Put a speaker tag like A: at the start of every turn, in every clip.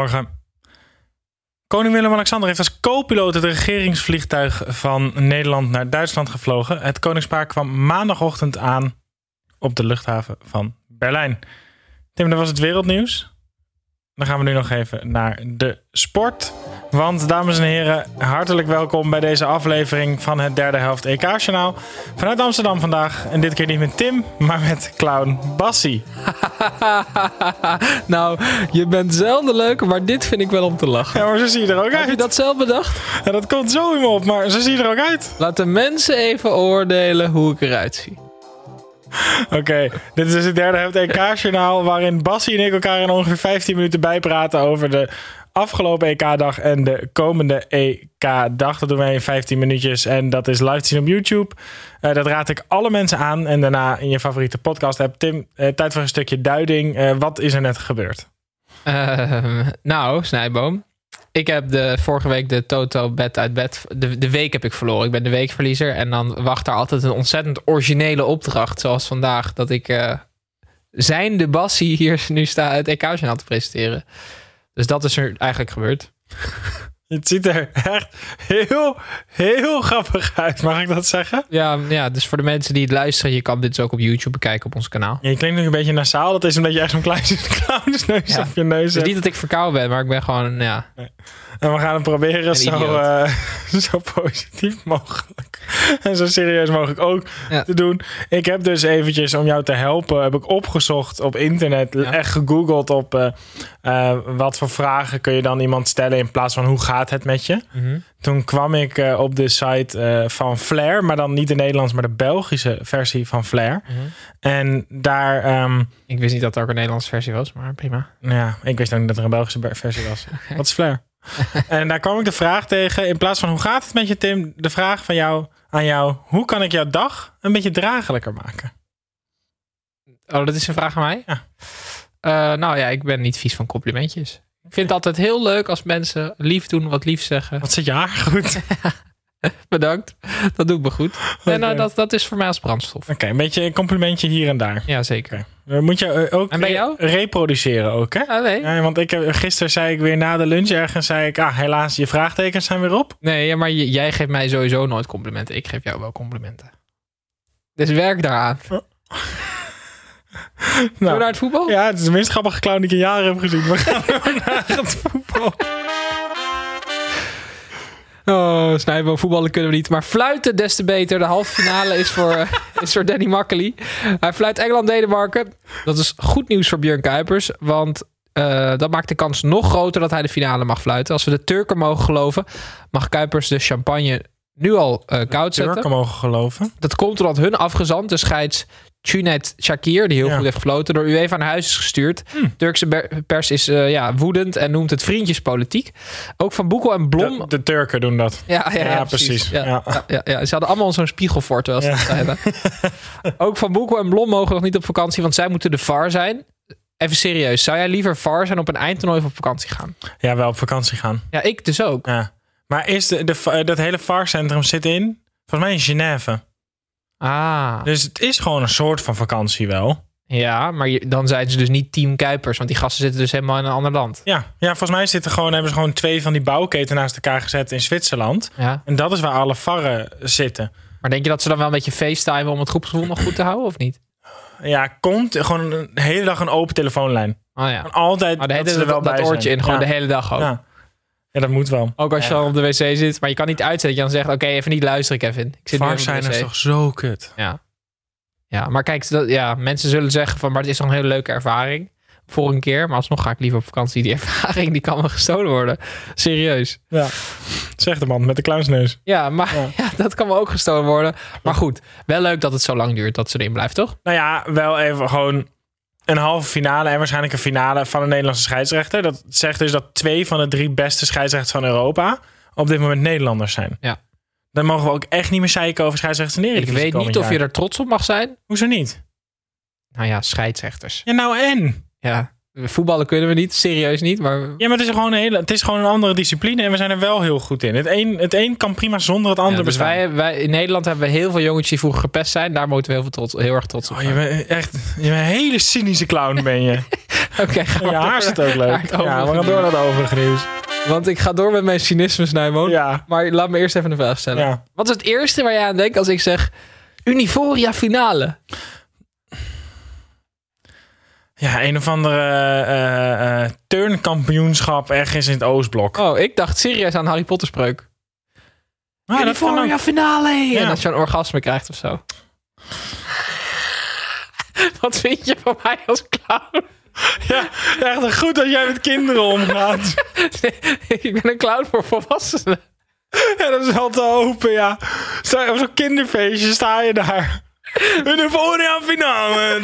A: Goedemorgen. Koning Willem-Alexander heeft als co-piloot het regeringsvliegtuig van Nederland naar Duitsland gevlogen. Het koningspaar kwam maandagochtend aan op de luchthaven van Berlijn. Tim, dat was het wereldnieuws. Dan gaan we nu nog even naar de sport. Want, dames en heren, hartelijk welkom bij deze aflevering van het derde helft EK-journaal. Vanuit Amsterdam vandaag. En dit keer niet met Tim, maar met clown Bassie.
B: nou, je bent zelden leuk, maar dit vind ik wel om te lachen.
A: Ja, maar zo zie je er ook uit.
B: Heb je dat zelf bedacht?
A: Ja, dat komt zo in me op, maar zo zie je er ook uit.
B: Laat de mensen even oordelen hoe ik eruit zie.
A: Oké, dit is dus het derde helft EK-journaal... waarin Bassie en ik elkaar in ongeveer 15 minuten bijpraten... over de afgelopen EK-dag en de komende EK-dag. Dat doen wij in 15 minuutjes en dat is live te zien op YouTube. Uh, dat raad ik alle mensen aan. En daarna in je favoriete podcast app. Tim, uh, tijd voor een stukje duiding. Uh, wat is er net gebeurd?
B: Ehm, nou, Snijboom. Ik heb de, vorige week de Toto bed uit bed. De, de week heb ik verloren. Ik ben de weekverliezer. En dan wacht daar altijd een ontzettend originele opdracht. Zoals vandaag. Dat ik zijn de Bassie hier nu sta het EK-journaal te presenteren. Dus dat is er eigenlijk gebeurd.
A: Het ziet er echt heel, heel grappig uit, mag ik dat zeggen?
B: Ja, ja, dus voor de mensen die het luisteren, je kan dit dus ook op YouTube bekijken op ons kanaal.
A: Ja, je klinkt nog een beetje nasaal. Dat is omdat je echt zo'n klein clownsneus ja. op je neus hebt.
B: Het is niet dat ik verkouden ben, maar ik ben gewoon, ja...
A: Nee. En we gaan het proberen zo, uh, zo positief mogelijk en zo serieus mogelijk ook ja. te doen. Ik heb dus eventjes om jou te helpen, heb ik opgezocht op internet, ja. echt gegoogeld op uh, uh, wat voor vragen kun je dan iemand stellen in plaats van hoe gaat het met je. Mm -hmm. Toen kwam ik op de site van Flair, maar dan niet de Nederlands, maar de Belgische versie van Flair. Mm -hmm. En daar... Um,
B: ik wist niet dat er ook een Nederlandse versie was, maar prima.
A: Ja, ik wist ook niet dat er een Belgische versie was. Wat is Flair? en daar kwam ik de vraag tegen, in plaats van hoe gaat het met je Tim, de vraag van jou aan jou, hoe kan ik jouw dag een beetje draaglijker maken?
B: Oh, dat is een vraag aan mij?
A: Ja.
B: Uh, nou ja, ik ben niet vies van complimentjes. Ik vind het altijd heel leuk als mensen lief doen, wat lief zeggen.
A: Wat zit je haar goed?
B: Bedankt. Dat doet me goed. Okay. En uh, dat, dat is voor mij als brandstof.
A: Oké, okay, een beetje een complimentje hier en daar.
B: Ja, zeker.
A: Okay. Moet je ook
B: en bij jou?
A: Re reproduceren ook, hè?
B: Ah, nee.
A: Ja, want ik, gisteren zei ik weer na de lunch ergens, zei ik, ah, helaas, je vraagtekens zijn weer op.
B: Nee, ja, maar jij geeft mij sowieso nooit complimenten. Ik geef jou wel complimenten. Dus werk daaraan. Oh. nou, naar het voetbal?
A: Ja, het is de minst grappige clown die ik in jaren heb gezien. We gaan naar het voetbal.
B: Oh, snijden voetballen kunnen we niet. Maar fluiten des te beter. De halve finale is voor, uh, is voor Danny Makkely. Hij fluit Engeland-Denemarken. Dat is goed nieuws voor Björn Kuipers. Want uh, dat maakt de kans nog groter dat hij de finale mag fluiten. Als we de Turken mogen geloven, mag Kuipers de champagne nu al uh, koud zetten.
A: Turken mogen geloven.
B: Dat komt omdat hun afgezant, de scheids Chunet Shakir, die heel ja. goed heeft gefloten, door UEFA naar huis is gestuurd. Hm. Turkse pers is uh, ja, woedend en noemt het vriendjespolitiek. Ook Van Boekel en Blom...
A: De, de Turken doen dat.
B: Ja, ja, ja, ja precies. Ja, ja. Ja, Ze hadden allemaal zo'n terwijl ze dat zeiden. Ook Van Boekel en Blom mogen nog niet op vakantie, want zij moeten de VAR zijn. Even serieus, zou jij liever VAR zijn op een eindtoernooi of op vakantie gaan?
A: Ja, wel op vakantie gaan.
B: Ja, ik dus ook.
A: Maar is de, de, dat hele VAR-centrum zit in, volgens mij in Genève.
B: Ah.
A: Dus het is gewoon een soort van vakantie wel.
B: Ja, maar je, dan zijn ze dus niet team Kuipers, want die gasten zitten dus helemaal in een ander land.
A: Ja, ja volgens mij zitten gewoon, hebben ze gewoon twee van die bouwketen naast elkaar gezet in Zwitserland.
B: Ja.
A: En dat is waar alle varren zitten.
B: Maar denk je dat ze dan wel een beetje facetimen om het groepsgevoel nog goed te houden, of niet?
A: Ja, komt gewoon een de hele dag een open telefoonlijn.
B: Oh ja.
A: Altijd
B: Maar de
A: dat ze er wel
B: dat, dat
A: bij
B: oortje
A: zijn.
B: in, gewoon
A: ja.
B: de hele dag ook.
A: Ja. Ja, dat moet wel.
B: Ook als je dan op de wc zit. Maar je kan niet uitzetten. Dat je dan zegt, oké, even niet luisteren, Kevin. Ik zit op
A: zijn is toch zo kut.
B: Ja. ja, maar kijk, dat, ja, mensen zullen zeggen van, maar het is toch een hele leuke ervaring voor een keer. Maar alsnog ga ik liever op vakantie. Die ervaring, die kan me gestolen worden. Serieus.
A: Ja. Zegt de man met de clownsneus.
B: Ja, maar
A: Ja.
B: ja. dat kan me ook gestolen worden. Maar goed, wel leuk dat het zo lang duurt dat ze erin blijft, toch?
A: Nou ja, wel even gewoon een halve finale en waarschijnlijk een finale van een Nederlandse scheidsrechter. Dat zegt dus dat twee van de drie beste scheidsrechters van Europa op dit moment Nederlanders zijn.
B: Ja.
A: Dan mogen we ook echt niet meer zeiken over scheidsrechters in
B: Ik weet niet of je er trots op mag zijn.
A: Hoezo niet?
B: Nou ja, scheidsrechters.
A: Ja, nou en?
B: Ja, voetballen kunnen we niet. Serieus niet. Maar
A: Ja, maar het is gewoon een, hele, het is gewoon een andere discipline en we zijn er wel heel goed in. Het een, het een kan prima zonder het andere
B: Ja, dus
A: bestaan.
B: wij, wij, in Nederland hebben we heel veel jongetjes die vroeger gepest zijn. Daar moeten we heel, veel trots, heel erg trots op
A: Oh, je bent echt je bent een hele cynische clown, ben je.
B: Oké, ga
A: Je
B: maar
A: haar
B: door
A: zit ook leuk.
B: het
A: Ja, we gaan door naar het overige nieuws.
B: Want ik ga door met mijn cynisme, Snijboon.
A: Ja,
B: Maar laat me eerst even een vraag stellen.
A: ja.
B: Wat is het eerste waar jij aan denkt als ik zeg Uniforia finale?
A: Ja, een of andere eh, eh, turnkampioenschap ergens in het Oostblok.
B: Oh, ik dacht serieus aan Harry Potter spreuk.
A: Ah, dat kan
B: Uniforia
A: ook.
B: finale!
A: Ja.
B: En dat je een orgasme krijgt of zo. Wat vind je van mij als clown?
A: Ja, echt goed dat jij met kinderen omgaat.
B: ik ben een clown voor volwassenen.
A: ja, dat is wel te open, ja. Op zo'n kinderfeestje sta je daar. In de voorjaar finale.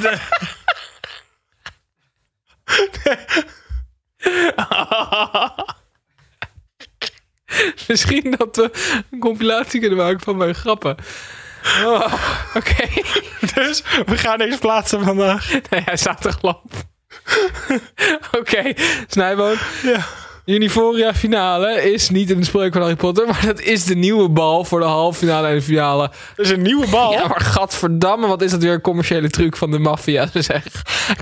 B: Misschien dat we een compilatie kunnen maken van mijn grappen. Oh, Oké.
A: Dus we gaan deze plaatsen vandaag.
B: Nee, hij staat er geloof. Oké, Snijboon.
A: Ja.
B: Uniforia finale is niet een spreuk van Harry Potter, maar dat is de nieuwe bal voor de halve finale en de finale.
A: Dat is een nieuwe bal.
B: Ja, maar gadverdamme, wat is dat weer een commerciële truc van de maffia, zeg.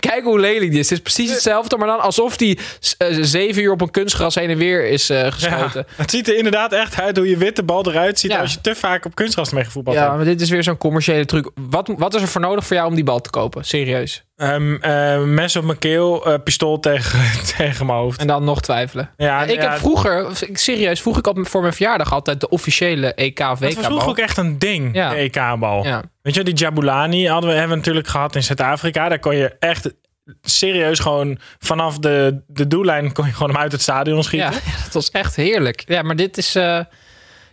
B: Kijk hoe lelijk die is. Het is precies hetzelfde, maar dan alsof die eh, zeven uur op een kunstgras heen en weer is
A: Ja,
B: geschoten.
A: het ziet er inderdaad echt uit hoe je witte bal eruit ziet
B: Ja.
A: als je te vaak op kunstgras mee gevoetbald
B: Ja,
A: hebt.
B: maar dit is weer zo'n commerciële truc. Wat, wat is er voor nodig voor jou om die bal te kopen? Serieus.
A: Eh, mes op mijn keel, eh, pistool tegen, tegen mijn hoofd.
B: En dan nog twijfelen.
A: Ja,
B: ik
A: ja,
B: heb vroeger, serieus, vroeg ik op, voor mijn verjaardag altijd de officiële EK of
A: Dat was vroeger ook echt een ding,
B: Ja.
A: de EK-bal.
B: Ja.
A: Weet je, die Jabulani hadden we, hebben we natuurlijk gehad in Zuid-Afrika. Daar kon je echt serieus gewoon vanaf de, de doellijn kon je gewoon hem uit het stadion schieten.
B: Ja, dat was echt heerlijk. Ja, maar dit is... eh,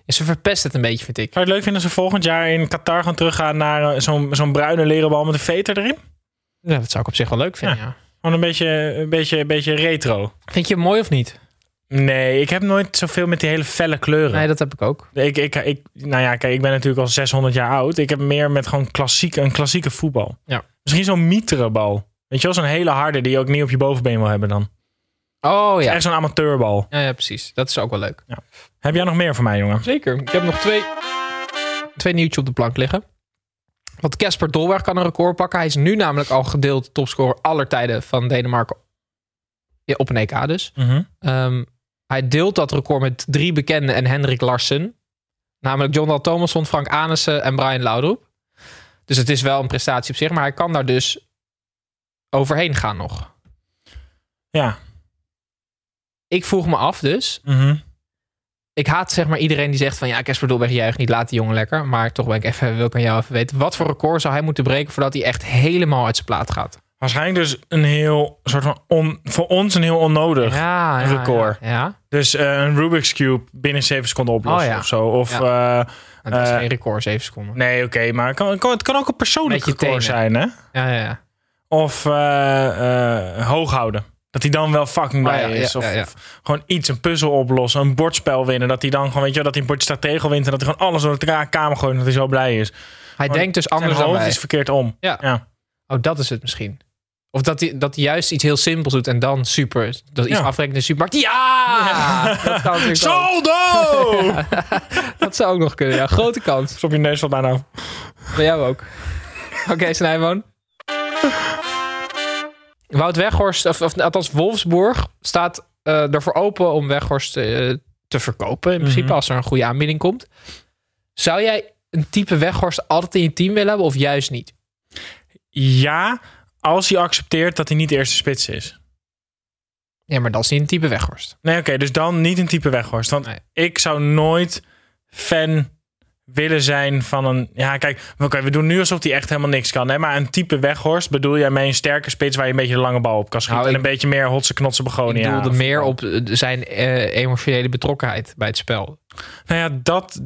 B: ze verpest het een beetje, vind ik.
A: Zou je het leuk vinden als we volgend jaar in Qatar gaan teruggaan naar eh, zo'n zo'n bruine leren bal met een veter erin?
B: Ja, dat zou ik op zich wel leuk vinden, ja.
A: Gewoon een beetje, een beetje, een beetje retro.
B: Vind je hem mooi of niet?
A: Nee, ik heb nooit zoveel met die hele felle kleuren.
B: Nee, dat heb ik ook.
A: Ik, ik, ik, nou ja, kijk, ik ben natuurlijk al 600 jaar oud. Ik heb meer met gewoon klassieke, een klassieke voetbal.
B: Ja.
A: Misschien zo'n mieterenbal. Weet je wel, zo'n hele harde die je ook niet op je bovenbeen wil hebben dan.
B: Oh ja.
A: Echt zo'n amateurbal.
B: ja. Ja, precies. Dat is ook wel leuk.
A: Heb jij nog meer voor mij, jongen?
B: Zeker. Ik heb nog twee, twee nieuwtjes op de plank liggen. Want Casper Dolberg kan een record pakken. Hij is nu namelijk al gedeeld topscorer aller tijden van Denemarken. Ja, op een EK dus.
A: Mhm.
B: Ehm, hij deelt dat record met drie bekenden en Hendrik Larsen. Namelijk John Dal Thomasson, Frank Anissen en Brian Laudrup. Dus het is wel een prestatie op zich. Maar hij kan daar dus overheen gaan nog.
A: Ja.
B: Ik vroeg me af dus.
A: Mhm.
B: Ik haat zeg maar iedereen die zegt van... Ja, Casper Dolberg juicht niet, laat die jongen lekker. Maar toch ben ik even, wil ik aan jou even weten. Wat voor record zou hij moeten breken... voordat hij echt helemaal uit zijn plaat gaat?
A: Waarschijnlijk dus een heel soort van on, voor ons een heel onnodig.
B: Ja,
A: record.
B: Ja, ja.
A: Dus eh, een Rubik's Cube binnen 7 seconden oplossen
B: Oh
A: of zo. Of eh,
B: Het is
A: Eh,
B: geen record, 7 seconden.
A: nee, oké, maar het kan, kan, het kan ook een persoonlijk record zijn, hè?
B: Ja, ja, ja.
A: Of hoog houden. Dat hij dan wel fucking blij
B: Oh ja, ja,
A: is. Of,
B: ja, ja.
A: of gewoon iets, een puzzel oplossen, een bordspel winnen. Dat hij dan gewoon, weet je wel, dat hij een bordje strategel wint. En dat hij gewoon alles door de kamer gooit. En dat hij zo blij is.
B: Hij
A: Gewoon
B: denkt dus anders dan wij.
A: is verkeerd om.
B: Ja. Oh, dat is het misschien. Of dat hij, dat hij juist iets heel simpels doet en dan super. Dat iets afrekenen in de supermarkt. Ja! Dat kan natuurlijk ook.
A: Saldo!
B: Dat zou ook nog kunnen, ja. Grote kans.
A: Stop je neus wat bijna af.
B: Bij jou ook. Oké, Snijboon. Wout Weghorst, of, of althans Wolfsburg, staat eh, ervoor open om Weghorst eh, te verkopen. In principe,
A: Mhm.
B: als er een goede aanbieding komt. Zou jij een type Weghorst altijd in je team willen hebben of juist niet?
A: Ja, als hij accepteert dat hij niet de eerste spits is.
B: Ja, maar dat is niet een type Weghorst.
A: Nee, oké, dus dan niet een type Weghorst. Want
B: Nee.
A: ik zou nooit fan willen zijn van een... Ja, kijk, oké, we doen nu alsof hij echt helemaal niks kan. Hè? Maar een type Weghorst bedoel jij mee een sterke spits... waar je een beetje de lange bal op kan schieten.
B: Nou,
A: en
B: ik-
A: een beetje meer hotse knotse
B: Ik
A: begonia.
B: bedoelde
A: of-
B: meer op eh, zijn eh, emotionele betrokkenheid bij het spel.
A: Nou ja, dat,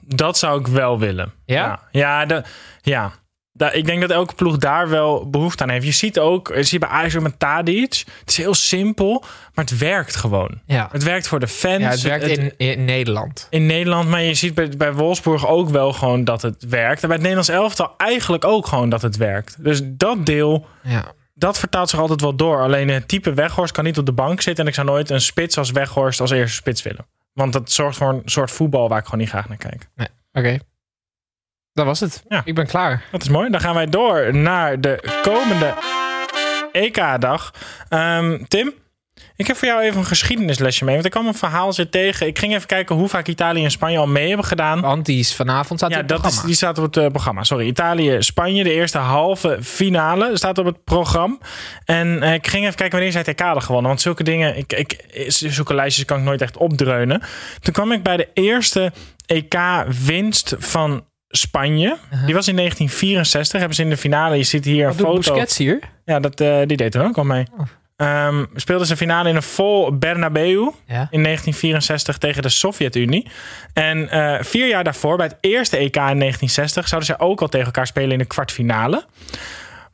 A: dat zou ik wel willen.
B: Ja?
A: Ja, ja, de, ja. Ik denk dat elke ploeg daar wel behoefte aan heeft. Je ziet ook, je ziet bij Ajax ook met Tadic. Het is heel simpel, maar het werkt gewoon.
B: Ja,
A: Het werkt voor de fans.
B: ja het werkt in, in Nederland.
A: in Nederland, maar je ziet bij, bij Wolfsburg ook wel gewoon dat het werkt. En bij het Nederlands elftal eigenlijk ook gewoon dat het werkt. Dus dat deel,
B: Ja.
A: dat vertaalt zich altijd wel door. Alleen het type Weghorst kan niet op de bank zitten. En ik zou nooit een spits als Weghorst als eerste spits willen. Want dat zorgt voor een soort voetbal waar ik gewoon niet graag naar kijk.
B: Oké. Dat was het.
A: Ja.
B: Ik ben klaar.
A: Dat is mooi. Dan gaan wij door naar de komende EK-dag. Ehm, Tim, ik heb voor jou even een geschiedenislesje mee. Want ik kwam een verhaal zit tegen. Ik ging even kijken hoe vaak Italië en Spanje al mee hebben gedaan.
B: Want die is vanavond staat
A: Ja, is,
B: programma.
A: die staat op het eh, programma. Sorry, Italië-Spanje, de eerste halve finale, staat op het programma. En eh, ik ging even kijken wanneer zij het EK hadden gewonnen. Want zulke dingen, ik, ik, zulke lijstjes kan ik nooit echt opdreunen. Toen kwam ik bij de eerste EK-winst van Spanje. Die was in 1964. Hebben ze in de finale, je ziet hier een
B: Wat doet
A: foto.
B: Busquets hier?
A: Ja, dat, eh, die deed er ook al mee.
B: Oh.
A: Ehm, speelden ze finale in een vol Bernabeu
B: Ja.
A: in 1964 tegen de Sovjet-Unie. En eh, vier jaar daarvoor, bij het eerste EK in 1960, zouden ze ook al tegen elkaar spelen in de kwartfinale.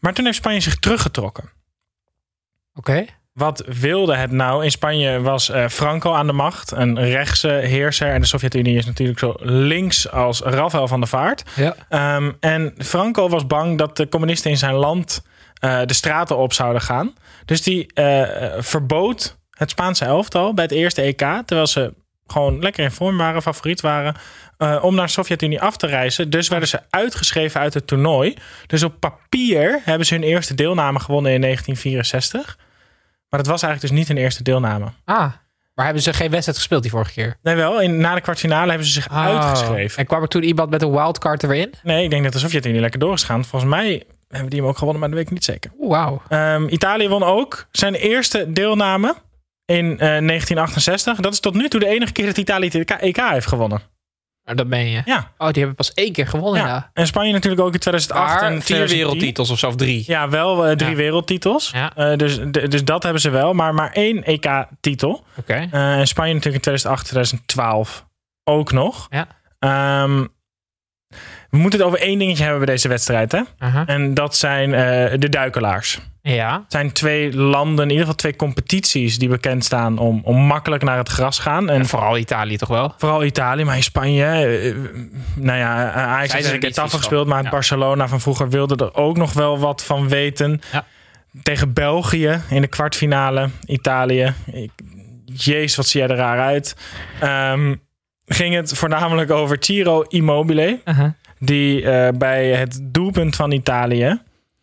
A: Maar toen heeft Spanje zich teruggetrokken.
B: Oké.
A: Wat wilde het nou? In Spanje was eh, Franco aan de macht, een rechtse heerser. En de Sovjet-Unie is natuurlijk zo links als Rafael van der Vaart.
B: Ja.
A: Ehm, en Franco was bang dat de communisten in zijn land eh, de straten op zouden gaan. Dus die eh, verbood het Spaanse elftal bij het eerste EK. Terwijl ze gewoon lekker in vorm waren, favoriet waren. om naar de Sovjet-Unie af te reizen. Dus werden ze uitgeschreven uit het toernooi. Dus op papier hebben ze hun eerste deelname gewonnen in 1964. Maar dat was eigenlijk dus niet hun eerste deelname.
B: Ah. Maar hebben ze geen wedstrijd gespeeld die vorige keer?
A: Nee, wel. In, na de kwartfinale hebben ze zich
B: Oh.
A: uitgeschreven.
B: En kwam er toen iemand met een wildcard er weer in?
A: Nee, ik denk dat de Sovjet-Unie lekker door is gegaan. Volgens mij hebben die hem ook gewonnen, maar dat weet ik niet zeker.
B: Wauw.
A: Ehm, Italië won ook zijn eerste deelname in eh, 1968. Dat is tot nu toe de enige keer dat Italië het EK heeft gewonnen.
B: Maar dat ben je.
A: Ja.
B: Oh, die hebben pas één keer gewonnen, ja.
A: ja. En Spanje natuurlijk ook in 2008
B: Maar
A: en
B: vier
A: 2010.
B: wereldtitels of zo, of drie.
A: Ja, wel eh, drie
B: Ja.
A: wereldtitels.
B: Ja.
A: Eh, dus, dus dat hebben ze wel, maar maar één EK-titel.
B: Oké.
A: Eh, en Spanje natuurlijk in 2008, 2012 ook nog.
B: Ja.
A: Ehm, we moeten het over één dingetje hebben bij deze wedstrijd. Hè? En dat zijn eh, de duikelaars.
B: Ja.
A: Het zijn twee landen, in ieder geval twee competities die bekend staan om, om makkelijk naar het gras gaan. En
B: En vooral Italië toch wel?
A: vooral Italië, maar in Spanje. eh, nou ja, eh, Ajax heeft een tafel gespeeld, maar
B: Ja.
A: Barcelona van vroeger wilde er ook nog wel wat van weten.
B: Ja.
A: Tegen België in de kwartfinale, Italië. Jezus, wat zie jij er raar uit. Ehm, ging het voornamelijk over Ciro Immobile,
B: Aha.
A: die eh, bij het doelpunt van Italië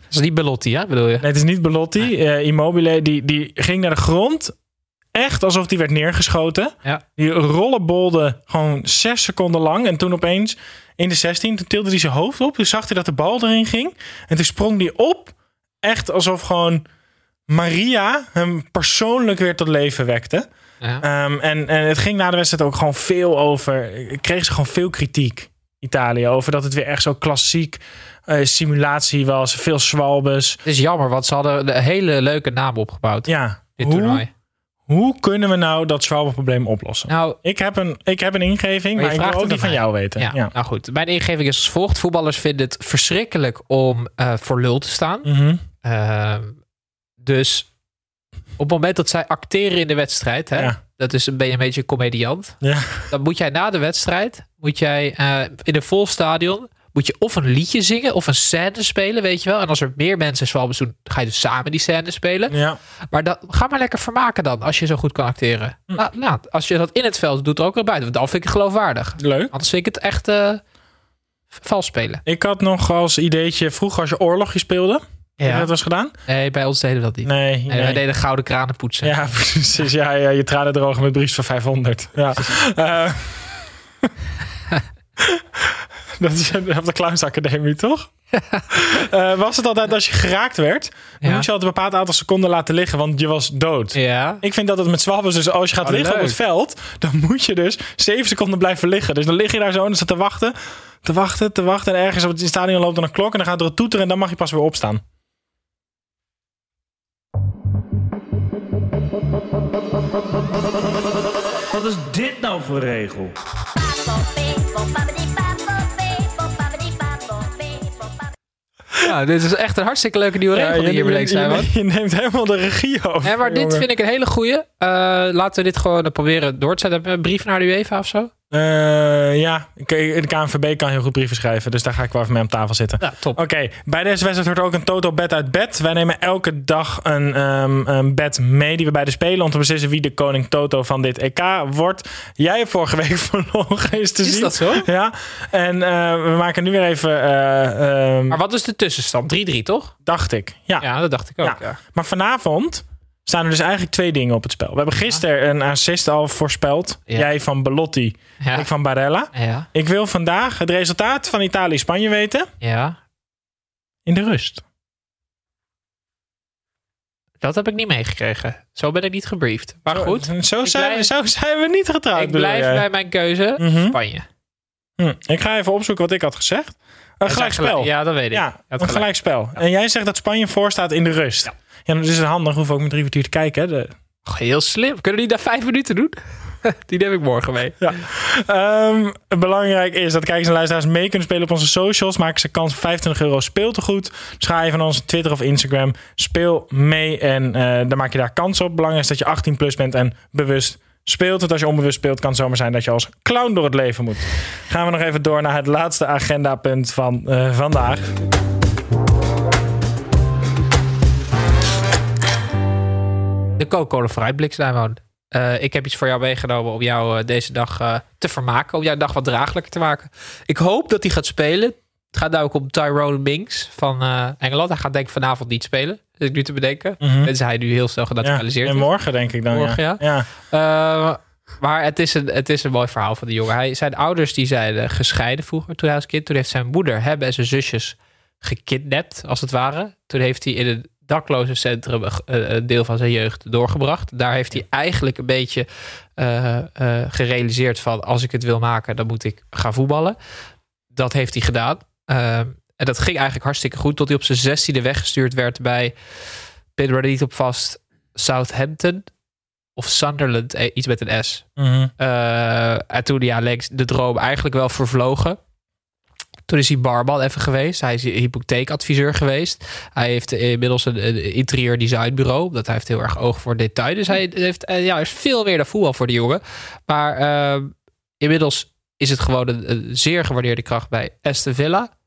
B: Dat is niet Belotti, hè, bedoel je?
A: Nee, het is niet Belotti. Eh, Immobile, die, die ging naar de grond. Echt alsof die werd neergeschoten.
B: Ja.
A: Die rollenbolde gewoon zes seconden lang. En toen opeens in de 16, toen tilde hij zijn hoofd op. Toen zag hij dat de bal erin ging. En toen sprong hij op. Echt alsof gewoon Maria hem persoonlijk weer tot leven wekte.
B: Ja.
A: Ehm, en, en het ging na de wedstrijd ook gewoon veel over. Kreeg ze gewoon veel kritiek, Italië. Over dat het weer echt zo klassiek simulatie was. Veel zwalbes.
B: Het is jammer, want ze hadden een hele leuke naam opgebouwd.
A: Ja,
B: dit
A: hoe,
B: toernooi.
A: hoe kunnen we nou dat zwalbeprobleem oplossen?
B: Nou,
A: Ik, heb een, ik heb een ingeving,
B: Maar
A: ik wil ook die van jou weten.
B: ja,
A: Ja.
B: nou goed. Mijn ingeving is als volgt. Voetballers vinden het verschrikkelijk om eh, voor lul te staan.
A: Mhm.
B: Ehm, dus op het moment dat zij acteren in de wedstrijd, hè,
A: Ja.
B: dat is een, ben je een beetje een comediant.
A: Ja.
B: Dan moet jij na de wedstrijd, moet jij eh, in een vol stadion, moet je of een liedje zingen of een scène spelen, weet je wel. En als er meer mensen zwalbes doen, ga je dus samen die scène spelen.
A: Ja.
B: Maar dat, ga maar lekker vermaken dan, als je zo goed kan acteren.
A: Hm.
B: Laat, laat. Als je dat in het veld doet, er ook weer buiten. Want dan vind ik het geloofwaardig.
A: leuk.
B: Anders vind ik het echt eh, vals spelen.
A: Ik had nog als ideetje vroeger als je oorlogje speelde.
B: Ja.
A: dat was gedaan?
B: Nee, bij ons deden we dat niet.
A: Nee.
B: Nee, wij deden gouden kranen poetsen.
A: Ja, precies. Ja, ja, je tranen drogen met briefs van 500. Ja. Dat is op de Clowns Academie, toch? Eh, was het altijd als je geraakt werd, dan
B: Ja.
A: moet je altijd een bepaald aantal seconden laten liggen, want je was dood.
B: Ja.
A: Ik vind dat het met zwabbers, dus als je gaat
B: Oh,
A: liggen op het veld, dan moet je dus zeven seconden blijven liggen. Dus dan lig je daar zo en dan staat te wachten, te wachten, te wachten. En ergens op het stadion loopt er een klok en dan gaat er een toeter en dan mag je pas weer opstaan.
C: Wat is dit nou voor regel?
B: Ja, dit is echt een hartstikke leuke nieuwe regel die hier bedenkt zijn,
A: je, je neemt helemaal de regie over.
B: Maar dit vind ik een hele goeie. Eh, laten we dit gewoon eh, proberen door te zetten. Een brief naar de UEFA of zo?
A: Eh, ja, de KNVB kan heel goed brieven schrijven, dus daar ga ik wel even mee om tafel zitten.
B: Ja, top.
A: Oké, bij deze wedstrijd hoort ook een Toto bed uit bed. Wij nemen elke dag een, ehm een bed mee die we bij de spelen om te beslissen wie de koning Toto van dit EK wordt. Jij hebt vorige week verloren, is te
B: Is
A: zien.
B: dat zo?
A: Ja, en eh, we maken nu weer even, eh, ehm,
B: Maar wat is de tussenstand? 3-3, toch?
A: dacht ik. Ja.
B: Ja, dat dacht ik ook.
A: Ja.
B: Ja.
A: Maar vanavond staan er dus eigenlijk twee dingen op het spel. We hebben gisteren een assist al voorspeld.
B: Ja.
A: Jij van Belotti,
B: Ja.
A: ik van Barella.
B: Ja.
A: Ik wil vandaag het resultaat van Italië-Spanje weten
B: ja.
A: in de rust.
B: Dat heb ik niet meegekregen. Zo ben ik niet gebriefd. Maar goed,
A: Zo zijn,
B: blijf-
A: zo zijn we niet getrouwd.
B: ik blijf
A: jij?
B: bij mijn keuze.
A: Mhm.
B: Spanje.
A: Hm, Ik ga even opzoeken wat ik had gezegd. Een
B: Hij
A: gelijk
B: zei
A: spel.
B: Ja, dat weet ik.
A: Ja,
B: had
A: een
B: gelijk.
A: gelijk spel. En jij zegt dat Spanje voor staat in de rust. Ja, dan is het handig. We ook met drie kwartier te kijken. Hè? De...
B: Och, heel slim. Kunnen die daar vijf minuten doen? die neem ik morgen mee.
A: Ja. Ehm, belangrijk is dat kijkers en luisteraars mee kunnen spelen op onze socials. Maken ze kans op 25 euro speeltegoed. Dus ga even naar onze Twitter of Instagram. Speel mee en eh, dan maak je daar kans op. Belangrijk is dat je 18 plus bent en bewust speelt. Want als je onbewust speelt, kan het zomaar zijn dat je als clown door het leven moet. Gaan we nog even door naar het laatste agendapunt van eh, vandaag.
B: De Coca-Cola vooruitblik. Eh ik heb iets voor jou meegenomen om jou eh, deze dag te vermaken. Om jouw dag wat draaglijker te maken. Ik hoop dat hij gaat spelen. Het gaat namelijk om Tyrone Minks van Engeland. Hij gaat denk ik vanavond niet spelen. Dat ik nu te bedenken.
A: Mhm.
B: Tenzij hij nu heel snel
A: Ja,
B: genaturaliseerd
A: en
B: is.
A: morgen denk ik dan.
B: Morgen,
A: ja.
B: ja.
A: ja.
B: Eh, maar het is, een, het is een mooi verhaal van die jongen. Hij, zijn ouders die zijn eh, gescheiden vroeger toen hij als kind. Toen heeft zijn moeder hem en zijn zusjes gekidnapt, als het ware. Toen heeft hij in een daklozencentrum een deel van zijn jeugd doorgebracht. Daar heeft hij eigenlijk een beetje eh, eh, gerealiseerd van... als ik het wil maken, dan moet ik gaan voetballen. Dat heeft hij gedaan. En dat ging eigenlijk hartstikke goed... tot hij op zijn zestiende weggestuurd werd bij... pin er niet op vast, Southampton of Sunderland, eh, iets met een S.
A: Mhm.
B: Eh, en toen ja, leek de droom eigenlijk wel vervlogen. Toen is hij barman even geweest. Hij is hypotheekadviseur geweest. Hij heeft inmiddels een, een interieur designbureau. Omdat hij heeft heel erg oog voor detail. Dus hij heeft eh, ja, is veel meer dan voetbal voor die jongen. Maar eh, inmiddels is het gewoon een, een zeer gewaardeerde kracht bij Aston Villa.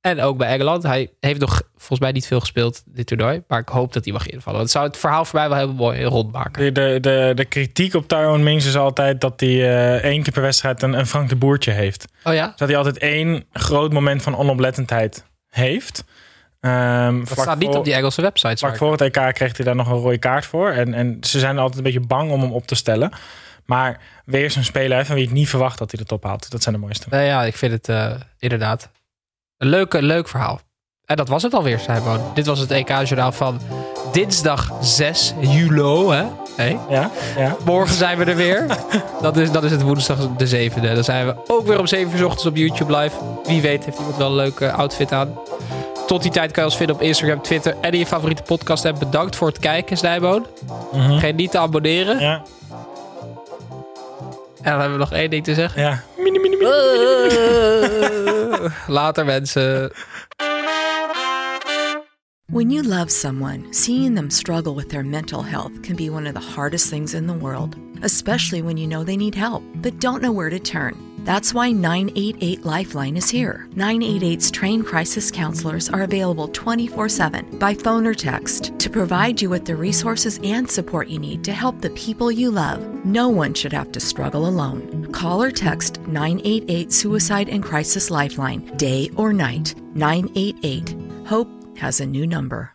B: En ook bij Engeland. Hij heeft nog volgens mij niet veel gespeeld dit toernooi. Maar ik hoop dat hij mag invallen. Want het zou het verhaal voor mij wel heel mooi rondmaken.
A: De, de, de, de kritiek op Tyrone Mings is altijd dat hij eh, één keer per wedstrijd een, een Frank de Boertje heeft.
B: Oh ja?
A: Dat hij altijd één groot moment van onoplettendheid heeft. Ehm
B: Dat staat niet
A: voor-
B: op die Engelse websites.
A: Vlak voor het EK kreeg hij daar nog een rode kaart voor. En, en ze zijn altijd een beetje bang om hem op te stellen. Maar weer zo'n speler van wie ik niet verwacht dat hij de top haalt. Dat zijn de mooiste.
B: Nee, ja, ik vind het eh, inderdaad een leuk, leuk verhaal. En dat was het alweer, Simon. Dit was het EK-journaal van dinsdag 6 juli. Hè? Hey.
A: Ja, ja.
B: Morgen zijn we er weer. dat, is, dat is het woensdag de 7e. Dan zijn we ook weer om 7 uur 's ochtends op YouTube live. Wie weet heeft iemand wel een leuke outfit aan. Tot die tijd kan je ons vinden op Instagram, Twitter en in je favoriete podcast. En bedankt voor het kijken, Snijboon.
A: Mhm.
B: Vergeet niet te abonneren.
A: Ja,
B: En dan hebben we nog één ding te zeggen.
A: ja. Mini, mini, mini.
B: Later, mensen.
D: When you love someone, seeing them struggle with their mental health can be one of the hardest things in the world, especially when you know they need help but don't know where to turn. That's why 988 Lifeline is here. 988's trained crisis counselors are available 24 7 by phone or text to provide you with the resources and support you need to help the people you love. No one should have to struggle alone. Call or text 988 Suicide and Crisis Lifeline, day or night. 988. Hope has a new number.